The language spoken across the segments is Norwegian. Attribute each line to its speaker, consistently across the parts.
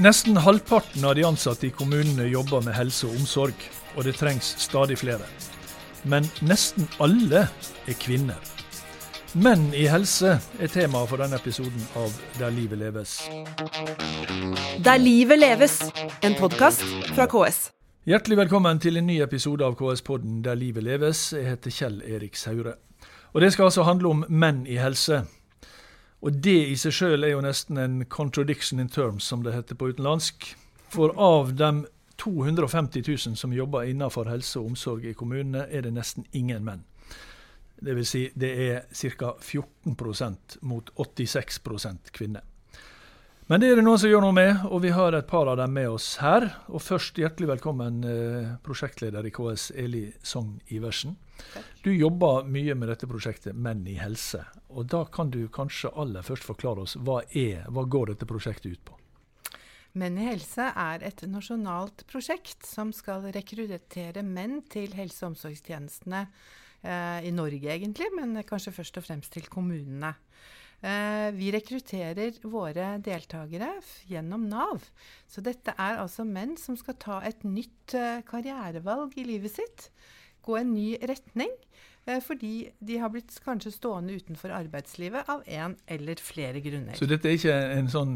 Speaker 1: Nesten halvparten av de ansatte i kommunene jobber med helse og omsorg, og det trengs stadig flere. Men nesten alle er kvinner. Menn i helse er tema for denne episoden av Der livet leves.
Speaker 2: Der livet leves, en podkast fra KS.
Speaker 1: Hjertelig velkommen til en ny episode av KS-podden Der livet leves. Jeg heter Kjell Erik Saure. Og Det skal altså handle om menn i helse. Og det i seg sjøl er jo nesten en contradiction in terms, som det heter på utenlandsk. For av de 250 000 som jobber innenfor helse og omsorg i kommunene, er det nesten ingen menn. Det vil si det er ca. 14% mot 86% kvinner. Men det er det noen som gjør noe med, og vi har et par av dem med oss her. Og først hjertelig velkommen eh, prosjektleder i KS, Eli Sogn Iversen. Du jobber mye med dette prosjektet Menn i helse. og Da kan du kanskje aller først forklare oss hva, er, hva går dette prosjektet ut på?
Speaker 3: Menn i helse er et nasjonalt prosjekt som skal rekruttere menn til helse- og omsorgstjenestene eh, i Norge, egentlig, men kanskje først og fremst til kommunene. Eh, vi rekrutterer våre deltakere gjennom Nav. Så dette er altså menn som skal ta et nytt eh, karrierevalg i livet sitt gå en ny retning. Eh, fordi de har blitt kanskje stående utenfor arbeidslivet av én eller flere grunner.
Speaker 1: Så dette er ikke en sånn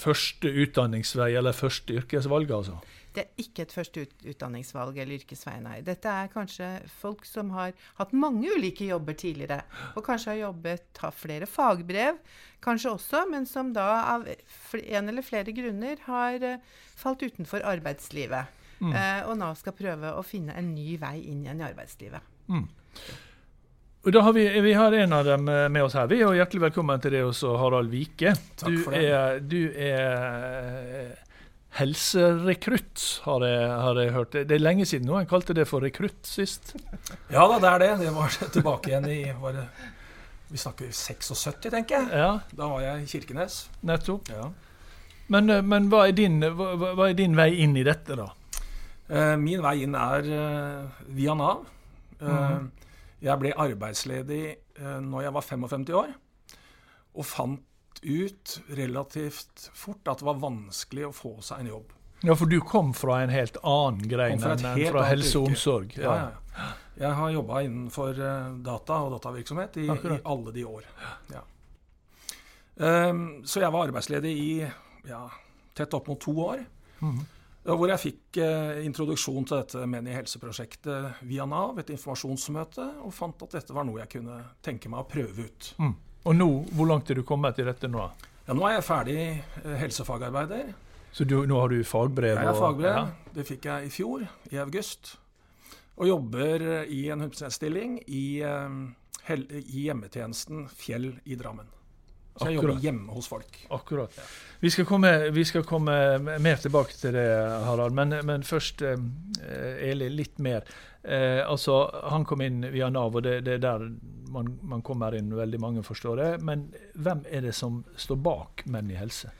Speaker 1: første utdanningsvei eller første yrkesvalg, altså?
Speaker 3: Det er ikke et første utdanningsvalg eller yrkesvei, nei. Dette er kanskje folk som har hatt mange ulike jobber tidligere. Og kanskje har jobbet, har flere fagbrev, kanskje også, men som da av en eller flere grunner har uh, falt utenfor arbeidslivet. Mm. Uh, og Nav skal prøve å finne en ny vei inn igjen i arbeidslivet. Mm.
Speaker 1: Og da har vi, vi, har en av dem eh, med oss her. Vi er Hjertelig velkommen til deg også, Harald Vike.
Speaker 4: Takk
Speaker 1: for det. Er, du er eh, helserekrutt, har jeg, har jeg, hørt. Det er lenge siden nå. En kalte det for rekrutt sist.
Speaker 4: Ja da, det er det. Det var tilbake igjen i var det, Vi snakker 76, tenker jeg. Ja. Da var jeg i Kirkenes.
Speaker 1: Nettopp. Ja. Men, men hva, er din, hva, hva, er din, vei inn i dette, da?
Speaker 4: Eh, min vei inn er eh, via Nav. Mm. Jeg ble arbeidsledig når jeg var 55 år, og fant ut relativt fort at det var vanskelig å få seg en jobb.
Speaker 1: Ja, For du kom fra en helt annen grein enn fra helse og omsorg?
Speaker 4: Ja. Ja, ja. Jeg har jobba innenfor data og datavirksomhet i, i alle de år. Ja. Um, så jeg var arbeidsledig i ja, tett opp mot to år. Mm. Hvor jeg fikk eh, introduksjon til dette Menn i helse-prosjektet via Nav, et informasjonsmøte, og fant at dette var noe jeg kunne tenke meg å prøve ut. Mm.
Speaker 1: Og nå, Hvor langt er du kommet i dette nå?
Speaker 4: Ja, Nå er jeg ferdig eh, helsefagarbeider.
Speaker 1: Så du, nå har du fagbrev?
Speaker 4: Jeg har fagbrev. Ja. Det fikk jeg i fjor, i august. Og jobber i en 100 i, eh, i hjemmetjenesten Fjell i Drammen. Så jeg jobber hjemme hos folk.
Speaker 1: Akkurat. Vi, skal komme, vi, skal komme, mer tilbake til det, Harald. Men, men først, eh, Eli, litt mer. Eh, altså, Han kom inn via Nav, og det, det er der man, man, kommer inn, veldig mange forstår det. Men hvem er det som står bak Menn i helse?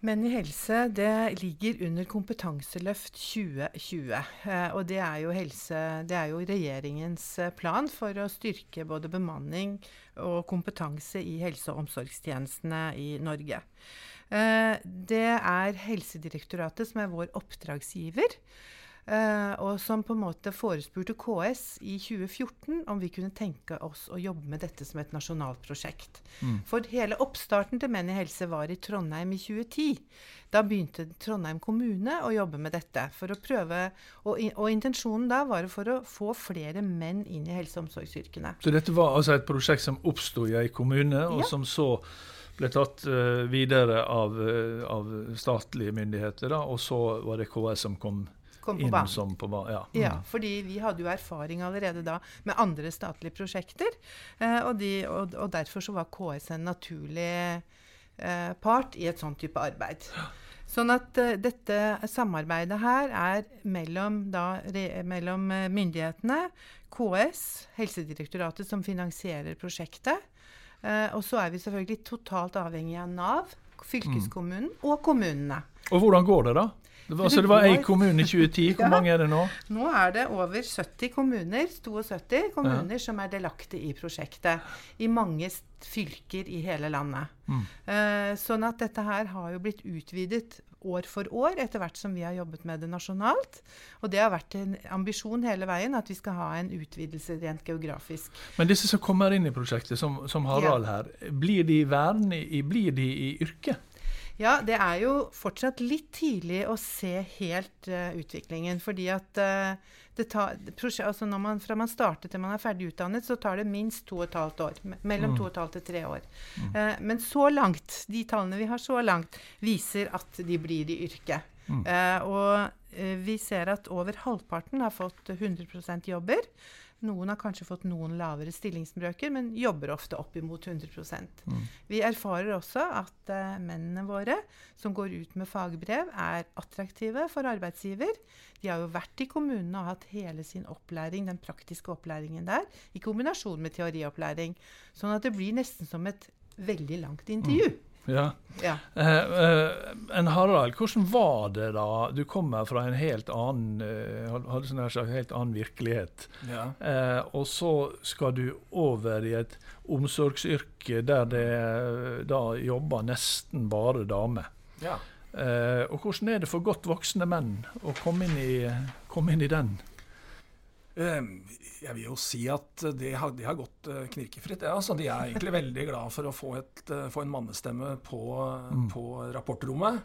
Speaker 3: Menn i helse det ligger under Kompetanseløft 2020. Eh, og det er, jo helse, det er jo regjeringens eh, plan for å styrke både bemanning og kompetanse i helse- og omsorgstjenestene i Norge. Eh, det er Helsedirektoratet som er vår oppdragsgiver. Uh, og som på en måte forespurte KS i 2014 om vi kunne tenke oss å jobbe med dette som et nasjonalt prosjekt. Mm. For hele oppstarten til Menn i helse var i Trondheim i 2010. Da begynte Trondheim kommune å jobbe med dette. for å prøve, Og, og intensjonen da var for å få flere menn inn i helse- og omsorgsyrkene.
Speaker 1: Så dette var altså et prosjekt som oppsto i ei kommune, og ja. som så ble tatt uh, videre av, uh, av, statlige myndigheter, da, og så var det KS som kom
Speaker 3: kom på banen. Som på ba ja. Mm. ja. fordi vi hadde jo erfaring allerede da med andre statlige prosjekter. Eh, og, de, og, og, derfor så var KS en naturlig eh, part i et sånn type arbeid. Sånn at uh, dette samarbeidet her er mellom, da, re, mellom myndighetene, KS, Helsedirektoratet som finansierer prosjektet. Uh, og så er vi selvfølgelig totalt avhengig av Nav, fylkeskommunen mm. og kommunene.
Speaker 1: Og hvordan går det, da? Det var, så det var én kommune i 2010. Hvor ja. mange er det nå?
Speaker 3: Nå er det over 70 kommuner 72 kommuner ja. som er delaktige i prosjektet. I mange fylker i hele landet. Mm. Uh, sånn at dette her har jo blitt utvidet år for år etter hvert som vi har jobbet med det nasjonalt. Og det har vært en ambisjon hele veien at vi skal ha en utvidelse rent geografisk.
Speaker 1: Men disse som kommer inn i prosjektet, som, som Harald
Speaker 3: Ja.
Speaker 1: her, blir de værende i, blir de i yrket?
Speaker 3: Ja, det er jo fortsatt litt tidlig å se helt uh, utviklingen. Fordi at uh, det tar, altså når man, fra man starter til man er ferdig utdannet, så tar det minst to og et halvt år. me- Mellom to og et halvt til tre år. Uh, men så langt, de tallene vi har så langt, viser at de blir i yrket. Eh, og vi ser at over halvparten har fått 100% jobber. Noen har kanskje fått noen lavere stillingsbrøker, men jobber ofte opp imot 100 mm. Vi erfarer også at uh, mennene våre som går ut med fagbrev, er attraktive for arbeidsgiver. De har jo vært i kommunene og hatt hele sin opplæring, den praktiske opplæringen der, i kombinasjon med teoriopplæring. Sånn at det blir nesten som et veldig langt intervju.
Speaker 1: Ja.
Speaker 3: Ja.
Speaker 1: Eh, eh, en Harald, hvordan var det da du kommer fra en helt annen, eh, hadde sånn her sagt, helt annen virkelighet,
Speaker 4: Ja.
Speaker 1: eh, og så skal du over i et omsorgsyrke der det da jobber nesten bare damer.
Speaker 4: ja.
Speaker 1: Eh, og hvordan er det for godt voksne menn å komme inn i, komme inn i den?
Speaker 4: Eh, Jeg vil jo si at det har, det har gått eh, knirkefritt. Ja, altså, de er egentlig veldig glad for å få, et, eh, få en mannestemme på, på rapportrommet.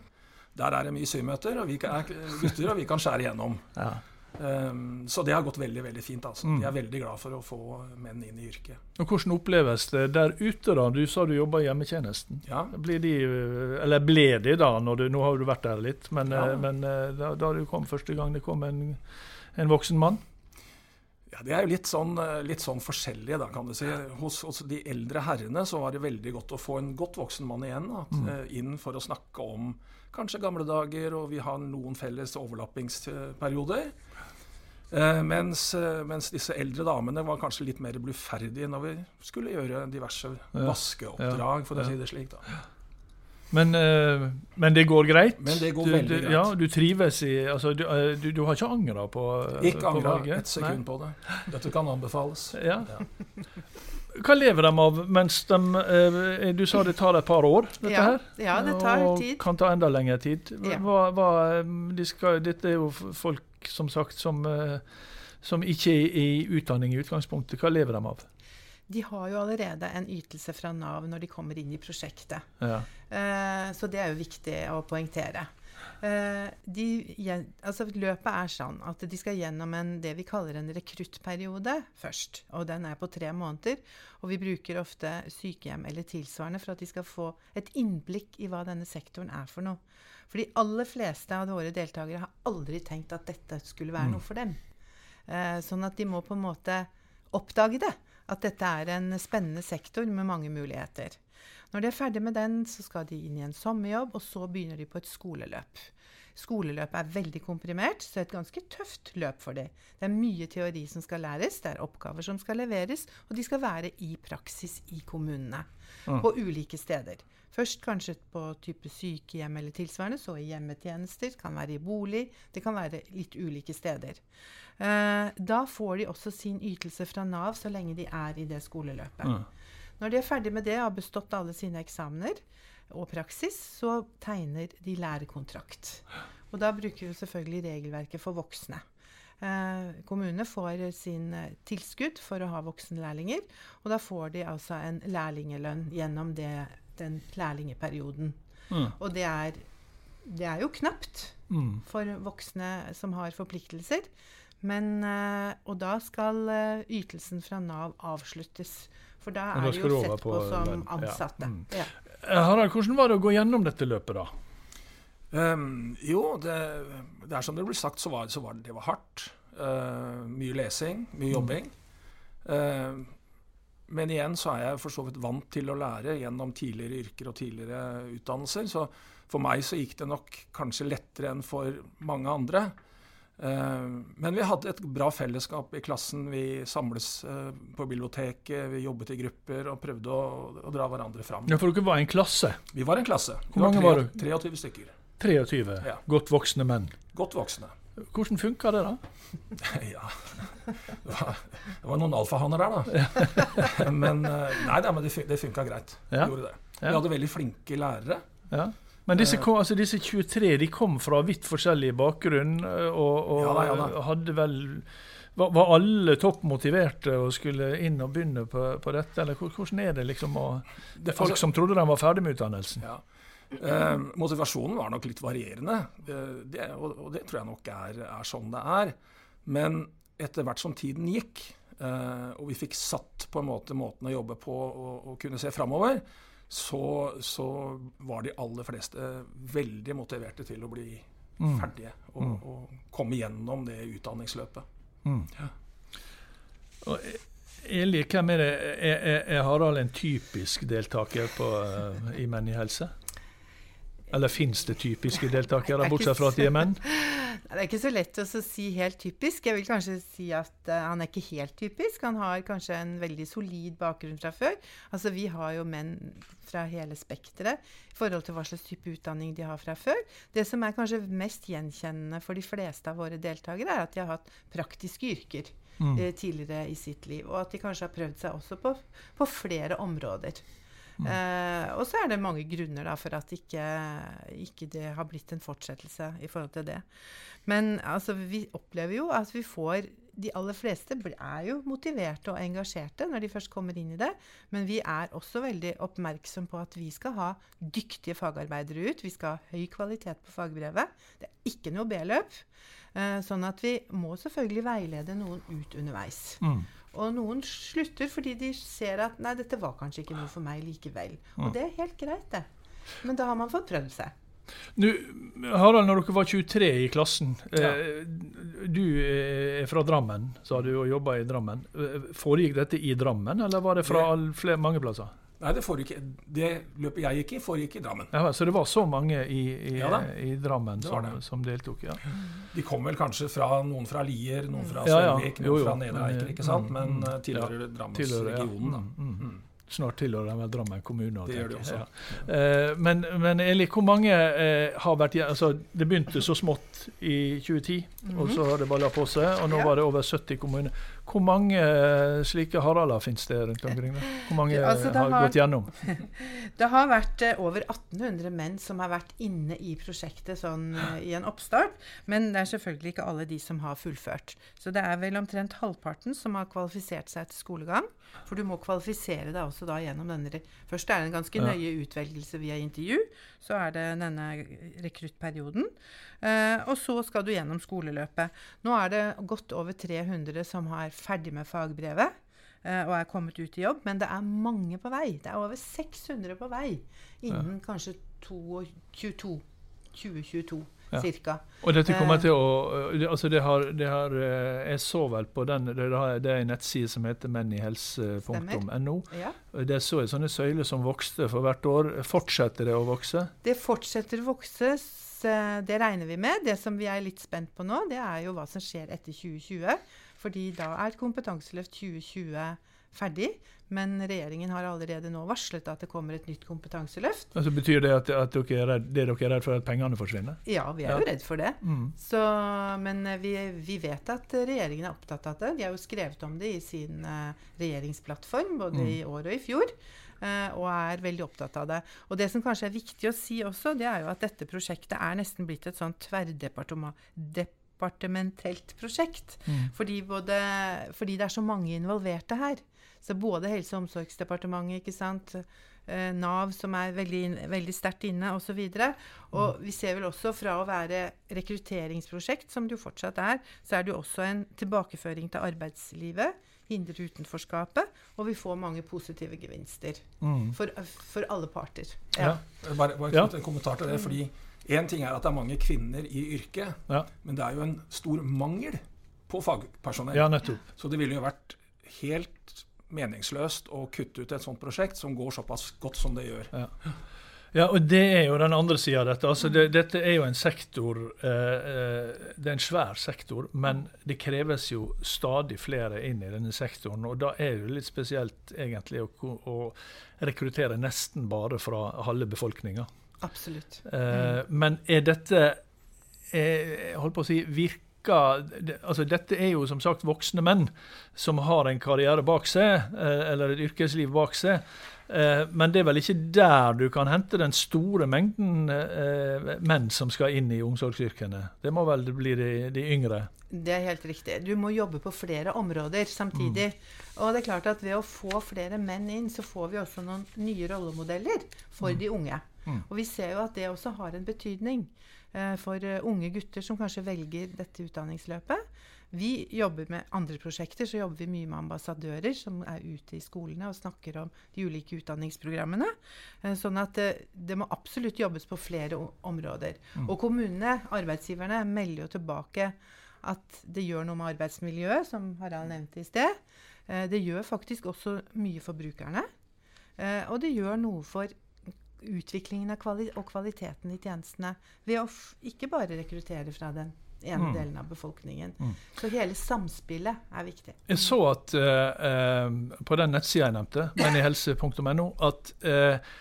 Speaker 4: Der er det mye symøter, og vi kan- er gutter, og vi kan skjære igjennom.
Speaker 1: Ja.
Speaker 4: Um, så det har gått veldig veldig fint. altså. De er veldig glad for å få menn inn i yrket.
Speaker 1: Og Hvordan oppleves det der ute? da? Du sa du jobba i hjemmetjenesten.
Speaker 4: Ja,
Speaker 1: Blir de, eh, eller ble de da, du, nå har du vært der litt, men,
Speaker 4: Ja.
Speaker 1: men da, da du kom første gang det kom en, en voksen mann?
Speaker 4: Ja Det er jo litt sånn, eh, litt sånn forskjellige, da, kan du si. Hos, hos de eldre herrene så var det veldig godt å få en godt voksen mann igjen da, mm. inn for å snakke om kanskje gamle dager, og vi har noen felles overlappingsperioder. Eh, mens, eh, mens disse eldre damene var kanskje litt mer bluferdige når vi skulle gjøre diverse vaskeoppdrag, for å si det slik. da.
Speaker 1: Men, eh, men det går greit?
Speaker 4: Men det går
Speaker 1: du,
Speaker 4: veldig
Speaker 1: du,
Speaker 4: greit.
Speaker 1: Ja, Du trives i altså, du, eh, du, du har ikke angra på, eh,
Speaker 4: Ikke
Speaker 1: på
Speaker 4: angra et sekund på det. Dette kan anbefales.
Speaker 1: Ja.
Speaker 4: Ja.
Speaker 1: Hva lever de av mens de Du sa det tar et par år, dette
Speaker 3: Ja,
Speaker 1: her?
Speaker 3: ja, det tar
Speaker 1: og
Speaker 3: tid.
Speaker 1: kan ta enda lengre tid. Hva, hva, de skal, dette er jo folk, som sagt, som, som ikke er i utdanning i utgangspunktet. Hva lever de av?
Speaker 3: De har jo allerede en ytelse fra Nav når de kommer inn i prosjektet.
Speaker 1: Ja.
Speaker 3: Eh, så det er jo viktig å poengtere. Eh, de, altså løpet er sånn at de skal gjennom en, det vi kaller en rekruttperiode først. Og den er på tre måneder. Og vi bruker ofte sykehjem eller tilsvarende for at de skal få et innblikk i hva denne sektoren er for noe. For de aller fleste av våre deltakere har aldri tenkt at dette skulle være noe for dem. Eh, sånn at de må på en måte oppdage det. At dette er en spennende sektor med mange muligheter. Når de er ferdig med den, så skal de inn i en sommerjobb, og så begynner de på et skoleløp. Skoleløpet er veldig komprimert, så det er et ganske tøft løp for dem. Det er mye teori som skal læres, det er oppgaver som skal leveres, og de skal være i praksis i kommunene. På ulike steder. Først kanskje på type sykehjem eller tilsvarende, så i hjemmetjenester, kan være i bolig, det kan være litt ulike steder. Eh, da får de også sin ytelse fra Nav så lenge de er i det skoleløpet. Når de er ferdig med det og har bestått alle sine eksamener og praksis, så tegner de lærekontrakt. Og da bruker vi selvfølgelig regelverket for voksne. Eh, kommunene får sin eh, tilskudd for å ha voksenlærlinger, og da får de altså en lærlingelønn gjennom det, den lærlingeperioden.
Speaker 1: Mm.
Speaker 3: Og det er, det er jo knapt
Speaker 1: Mm.
Speaker 3: for voksne som har forpliktelser. Men, eh, og da skal eh, ytelsen fra Nav avsluttes. For da
Speaker 1: da
Speaker 3: er
Speaker 1: det
Speaker 3: jo sett på,
Speaker 1: på
Speaker 3: som
Speaker 1: ansatte. Ja. Mm.
Speaker 3: Ja.
Speaker 1: Eh, Harald, hvordan var det å gå gjennom dette løpet, da?
Speaker 4: Um, jo, det, det er som det blir sagt, så var, så var det, det var hardt. Uh, mye lesing, mye jobbing. Uh, men igjen så er jeg for så vidt vant til å lære gjennom tidligere yrker og tidligere utdannelser. Så for meg så gikk det nok kanskje lettere enn for mange andre. Uh, men vi hadde et bra fellesskap i klassen. Vi samles uh, på biblioteket, vi jobbet i grupper og prøvde å, å dra hverandre fram.
Speaker 1: Ja, for dere var en klasse.
Speaker 4: Vi var en klasse.
Speaker 1: Hvor mange var du?
Speaker 4: 23 stykker.
Speaker 1: 23
Speaker 4: Ja.
Speaker 1: godt voksne menn.
Speaker 4: Godt voksne.
Speaker 1: Hvordan funka det, da?
Speaker 4: Ja Det var, det var noen alfahanner der, da. Men, eh, nei, da, men det, det funka greit.
Speaker 1: Ja.
Speaker 4: gjorde det.
Speaker 1: Ja.
Speaker 4: Vi hadde veldig flinke lærere.
Speaker 1: Ja. Men disse, kom, altså disse, 23 de kom fra vidt forskjellig bakgrunn, og, og ja, da, ja, da. hadde vel var, var, alle topp motiverte og skulle inn og begynne på, på dette? Eller hvordan er det liksom å, Det er folk altså, som trodde de var ferdig med utdannelsen?
Speaker 4: Ja. Eh, motivasjonen var nok litt varierende, eh, det, og, og, det tror jeg nok er, er, sånn det er. Men etter hvert som tiden gikk, eh, og vi fikk satt på en måte måten å jobbe på og, og kunne se framover, så, så, var de aller fleste veldig motiverte til å bli mm. ferdige og, mm. og komme gjennom det utdanningsløpet. Mm. Ja.
Speaker 1: Og jeg liker med det? Er, er, er, Harald en typisk deltaker på, uh, i Menn i helse? Eller fins det typiske deltakere, bortsett fra at de er menn?
Speaker 3: Det er ikke så lett å si helt typisk. Jeg vil kanskje si at uh, han er ikke helt typisk. Han har kanskje en veldig solid bakgrunn fra før. Altså Vi har jo menn fra hele spekteret i forhold til hva slags type utdanning de har fra før. Det som er kanskje mest gjenkjennende for de fleste av våre deltakere, er at de har hatt praktiske yrker. Mm. Eh, tidligere i sitt liv. Og at de kanskje har prøvd seg også på, på flere områder. Mm. Eh, og så er det mange grunner da, for at ikke, ikke det har blitt en fortsettelse i forhold til det. Men altså, vi opplever jo at vi får de aller fleste er jo motiverte og engasjerte når de først kommer inn i det. Men vi er også veldig oppmerksom på at vi skal ha dyktige fagarbeidere ut. Vi skal ha høy kvalitet på fagbrevet. Det er ikke noe B-løp. Eh, sånn at vi må selvfølgelig veilede noen ut underveis. Mm. Og noen slutter fordi de ser at nei, dette var kanskje ikke noe for meg likevel. Og det er helt greit, det. Men da har man fått prøvd seg.
Speaker 1: Nu, Harald, når dere var 23 i klassen ja. eh, Du er fra Drammen, sa du, og jobba i Drammen. Eh, foregikk dette i Drammen, eller var det fra det, flere, mange plasser?
Speaker 4: Nei, det, foregikk, det løpet jeg gikk i, foregikk i Drammen.
Speaker 1: Ja, Så det var så mange i, i, ja, i Drammen som, som, deltok? ja.
Speaker 4: De kom vel kanskje fra noen fra Lier, noen fra Sørvik, noen fra Nedre Eiker, ikke sant? men uh, tilhører Drammensregionen. Ja. Mm, mm, mm.
Speaker 1: Snart tilhører de Drammen kommune.
Speaker 4: Det gjør de også. Ja.
Speaker 1: Uh, men, men Eli, hvor mange uh, har vært altså, Det begynte så smått i 2010, mm -hmm. og så har det balla på seg. Og nå var det over 70 kommuner. Hvor mange eh, slike Haralder finnes det rundt omkring? Da? Hvor mange altså, har, har, gått gjennom?
Speaker 3: det har vært eh, over 1800 menn som har vært inne i prosjektet sånn, eh, i en oppstart. Men det er selvfølgelig ikke alle de som har fullført. Så det er vel omtrent halvparten som har kvalifisert seg til skolegang. For du må kvalifisere deg også da gjennom denne Først er det en ganske nøye utvelgelse via intervju. Så er det denne rekruttperioden. Eh, og så skal du gjennom skoleløpet. Nå er det godt over 300 som er ferdig med fagbrevet eh, og er kommet ut i jobb, men det er mange på vei. Det er over 600 på vei innen ja. kanskje 2022. 2022 ja. cirka.
Speaker 1: Og dette kommer eh. til å altså det har, det har, eh, Jeg så vel på den Det, det er en nettside som heter mennihelse.no. Ja. Det så jeg sånne søyler som vokste for hvert år. Fortsetter det å vokse?
Speaker 3: Det fortsetter å vokse. Det regner vi med. Det som vi er litt spent på nå, det er jo hva som skjer etter 2020. Fordi da er Kompetanseløft 2020 ferdig. Men regjeringen har allerede nå varslet at det kommer et nytt kompetanseløft.
Speaker 1: Altså Betyr det at, at dere er redd, det dere er redd for at pengene forsvinner?
Speaker 3: Ja, vi er ja. jo redd for det. Mm. Så, men eh, vi, vi, vet at regjeringen er opptatt av det. De har jo skrevet om det i sin uh, regjeringsplattform både mm. i år og i fjor. Uh, og er veldig opptatt av det. Og det som kanskje er viktig å si også, det er jo at dette prosjektet er nesten blitt et sånn tverrdepartementelt prosjekt. Mm. Fordi, både, fordi det er så mange involverte her. Så både Helse- og omsorgsdepartementet, ikke sant, eh, Nav, som er veldig, veldig sterkt inne, osv. Og, så og mm. vi ser vel også fra å være rekrutteringsprosjekt, som det jo fortsatt er, så er det jo også en tilbakeføring til arbeidslivet. Hindre utenforskapet. Og vi får mange positive gevinster mm. for, for, alle parter.
Speaker 4: Ja. ja bare, bare ja. en kommentar til det. fordi Én ting er at det er mange kvinner i yrket, ja. men det er jo en stor mangel på fagpersonell.
Speaker 1: Ja.
Speaker 4: Så det ville jo vært helt meningsløst å kutte ut et sånt prosjekt som går såpass godt som det gjør.
Speaker 1: Ja. ja og det er jo den andre sida av dette. Altså det, dette er jo en sektor eh, eh, Det er en svær sektor, men det kreves jo stadig flere inn i denne sektoren. Og da er det litt spesielt egentlig å, å rekruttere nesten bare fra halve befolkninga.
Speaker 3: Absolutt.
Speaker 1: Mm. men er dette eh, jeg holdt på å si, virker altså Dette er jo som sagt voksne menn som har en karriere bak seg, eh, eller et yrkesliv bak seg. Men det er vel ikke der du kan hente den store mengden eh, menn som skal inn i omsorgsyrkene. Det må vel bli de, de yngre?
Speaker 3: Det er helt riktig. Du må jobbe på flere områder samtidig. Mm. Og det er klart at ved å få flere menn inn, så får vi også noen nye rollemodeller for mm. de unge. Mm. Og vi ser jo at det også har en betydning. Eh, for eh, unge gutter som kanskje velger dette utdanningsløpet. Vi jobber med andre prosjekter, så jobber vi mye med ambassadører som er ute i skolene og snakker om de ulike utdanningsprogrammene. Eh, sånn at det må absolutt jobbes på flere områder. Mm. Og kommunene, arbeidsgiverne, melder jo tilbake at det gjør noe med arbeidsmiljøet, som Harald nevnte i sted. Det gjør faktisk også mye for brukerne. Og det gjør noe for utviklingen kvali og kvaliteten i tjenestene ved å ikke bare rekruttere fra den ene mm. delen av befolkningen. Mm. Så hele samspillet er viktig.
Speaker 1: Jeg så at uh, på den nettsida jeg nevnte, menihelse.no, at uh,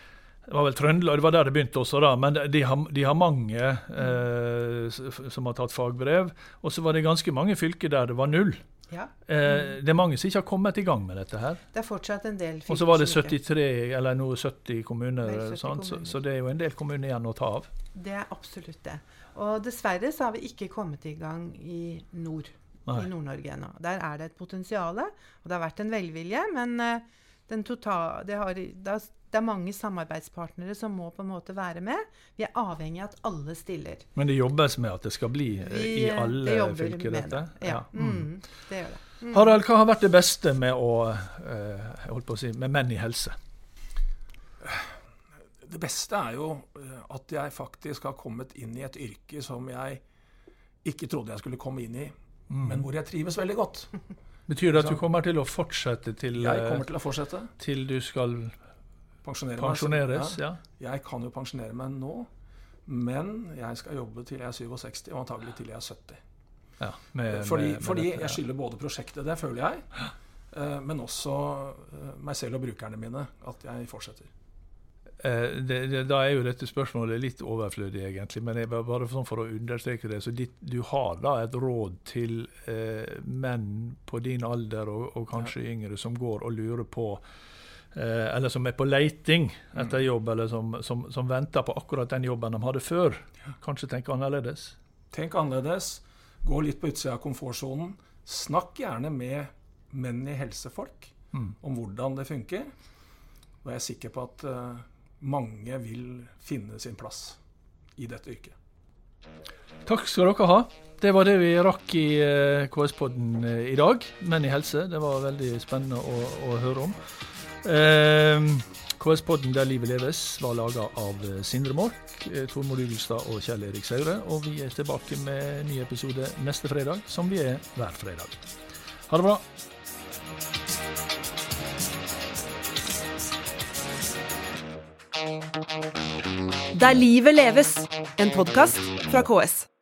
Speaker 1: det var vel Trøndelag, det var der det begynte også, da, men de har, de har mange uh, som har tatt fagbrev. Og så var det ganske mange fylker der det var null. Ja. Eh, det er mange som ikke har kommet i gang med dette her.
Speaker 3: Det er fortsatt en del
Speaker 1: Og så var det 73, eller noe 70 kommuner, 70 kommuner. Så, så, det er jo en del kommuner igjen å ta av.
Speaker 3: Det er absolutt det. Og dessverre så har vi ikke kommet i gang i nord. Nei. I Nord-Norge ennå. Der er det et potensial, og det har vært en velvilje. Men uh, total, det, har, det, er mange samarbeidspartnere som må på en måte være med. Vi er avhengig av at alle stiller.
Speaker 1: Men det jobbes med at det skal bli eh, vi, i alle fylker, dette?
Speaker 3: Det. Ja, ja. Mm, det gjør det.
Speaker 1: Mm. Harald, hva har vært det beste med, å, holdt på å si, med menn i helse?
Speaker 4: Det beste er jo eh, at jeg faktisk har kommet inn i et yrke som jeg ikke trodde jeg skulle komme inn i, mm. men hvor jeg trives veldig godt.
Speaker 1: Betyr det at du kommer til å fortsette til
Speaker 4: Jeg kommer til å fortsette.
Speaker 1: Til du skal
Speaker 4: Pensjonere
Speaker 1: pensjoneres?
Speaker 4: Ja. ja. Jeg kan jo pensjonere meg nå, men jeg skal jobbe til jeg er 67, og antagelig til jeg er 70. Ja, med, fordi, med, med fordi dette, jeg skylder både prosjektet, det føler jeg, eh, men også eh, meg selv og brukerne mine, at jeg fortsetter.
Speaker 1: Eh, det, det, da er jo dette spørsmålet litt overflødig, egentlig. Men jeg, bare sånn for å understreke det. Så ditt, du har da et råd til eh, menn på din alder og, og kanskje ja. yngre som går og lurer på Eller som er på leiting etter mm. jobb, eller som, som, som, venter på akkurat den jobben de hadde før. Kanskje tenke annerledes?
Speaker 4: Tenk annerledes. Gå litt på utsida av komfortsonen. Snakk gjerne med menn i helsefolk mm. om hvordan det funker. Og jeg er sikker på at uh, mange vil finne sin plass i dette yrket.
Speaker 1: Takk skal dere ha. Det var det vi rakk i uh, KS-podden i dag. Menn i helse. Det var veldig spennende å, å høre om. Uh, KS-podden Der livet leves var laga av Sindre Mork, Tormod Ugelstad og Kjell Erik Saure. Og vi er tilbake med ny episode neste fredag, som vi er hver fredag. Ha det bra.
Speaker 2: Der livet leves, en podkast fra KS.